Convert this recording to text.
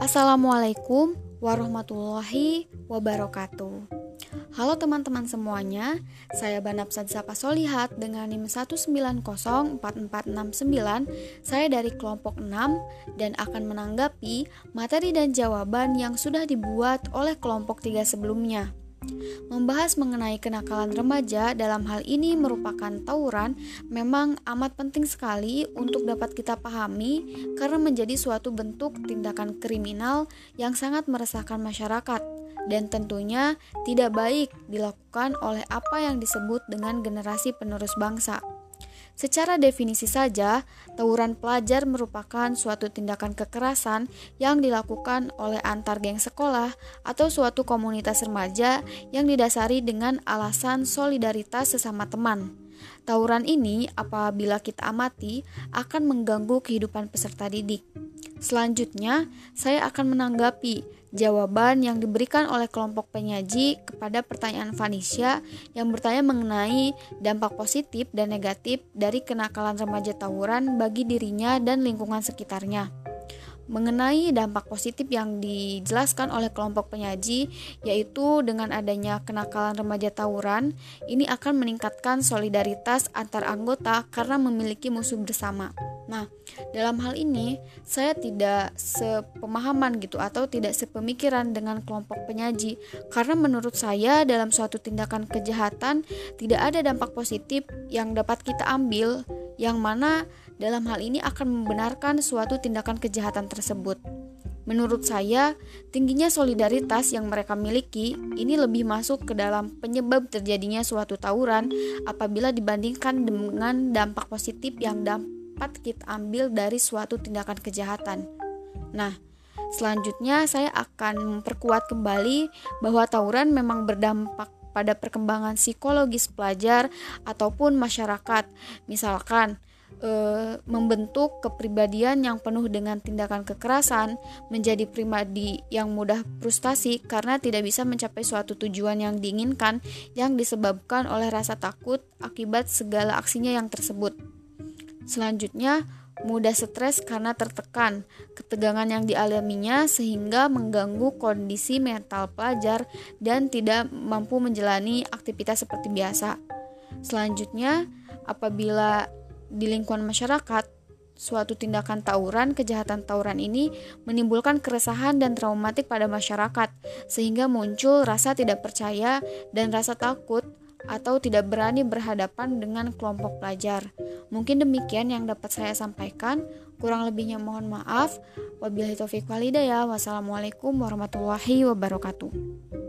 Assalamualaikum warahmatullahi wabarakatuh. Halo teman-teman semuanya, saya Banapsad Sapa Solihat dengan NIM 1904469. Saya dari kelompok 6 dan akan menanggapi materi dan jawaban yang sudah dibuat oleh kelompok 3 sebelumnya. Membahas mengenai kenakalan remaja dalam hal ini merupakan tawuran memang amat penting sekali untuk dapat kita pahami karena menjadi suatu bentuk tindakan kriminal yang sangat meresahkan masyarakat dan tentunya tidak baik dilakukan oleh apa yang disebut dengan generasi penerus bangsa. Secara definisi saja, tawuran pelajar merupakan suatu tindakan kekerasan yang dilakukan oleh antar geng sekolah atau suatu komunitas remaja yang didasari dengan alasan solidaritas sesama teman. Tawuran ini apabila kita amati akan mengganggu kehidupan peserta didik. Selanjutnya, saya akan menanggapi jawaban yang diberikan oleh kelompok penyaji kepada pertanyaan Vanisha yang bertanya mengenai dampak positif dan negatif dari kenakalan remaja tawuran bagi dirinya dan lingkungan sekitarnya. Mengenai dampak positif yang dijelaskan oleh kelompok penyaji, yaitu dengan adanya kenakalan remaja tawuran, ini akan meningkatkan solidaritas antar anggota karena memiliki musuh bersama. Nah, dalam hal ini saya tidak sepemahaman gitu atau tidak sepemikiran dengan kelompok penyaji karena menurut saya dalam suatu tindakan kejahatan tidak ada dampak positif yang dapat kita ambil yang mana dalam hal ini akan membenarkan suatu tindakan kejahatan tersebut. Menurut saya, tingginya solidaritas yang mereka miliki ini lebih masuk ke dalam penyebab terjadinya suatu tawuran apabila dibandingkan dengan dampak positif yang dampak dapat kita ambil dari suatu tindakan kejahatan. Nah, selanjutnya saya akan memperkuat kembali bahwa tawuran memang berdampak pada perkembangan psikologis pelajar ataupun masyarakat. Misalkan, e, membentuk kepribadian yang penuh dengan tindakan kekerasan, menjadi pribadi yang mudah frustasi karena tidak bisa mencapai suatu tujuan yang diinginkan yang disebabkan oleh rasa takut akibat segala aksinya yang tersebut. Selanjutnya, mudah stres karena tertekan, ketegangan yang dialaminya sehingga mengganggu kondisi mental pelajar dan tidak mampu menjalani aktivitas seperti biasa. Selanjutnya, apabila di lingkungan masyarakat suatu tindakan tawuran, kejahatan tawuran ini menimbulkan keresahan dan traumatik pada masyarakat, sehingga muncul rasa tidak percaya dan rasa takut atau tidak berani berhadapan dengan kelompok pelajar. Mungkin demikian yang dapat saya sampaikan. Kurang lebihnya mohon maaf. Wabillahi taufiq walhidayah. Wassalamualaikum warahmatullahi wabarakatuh.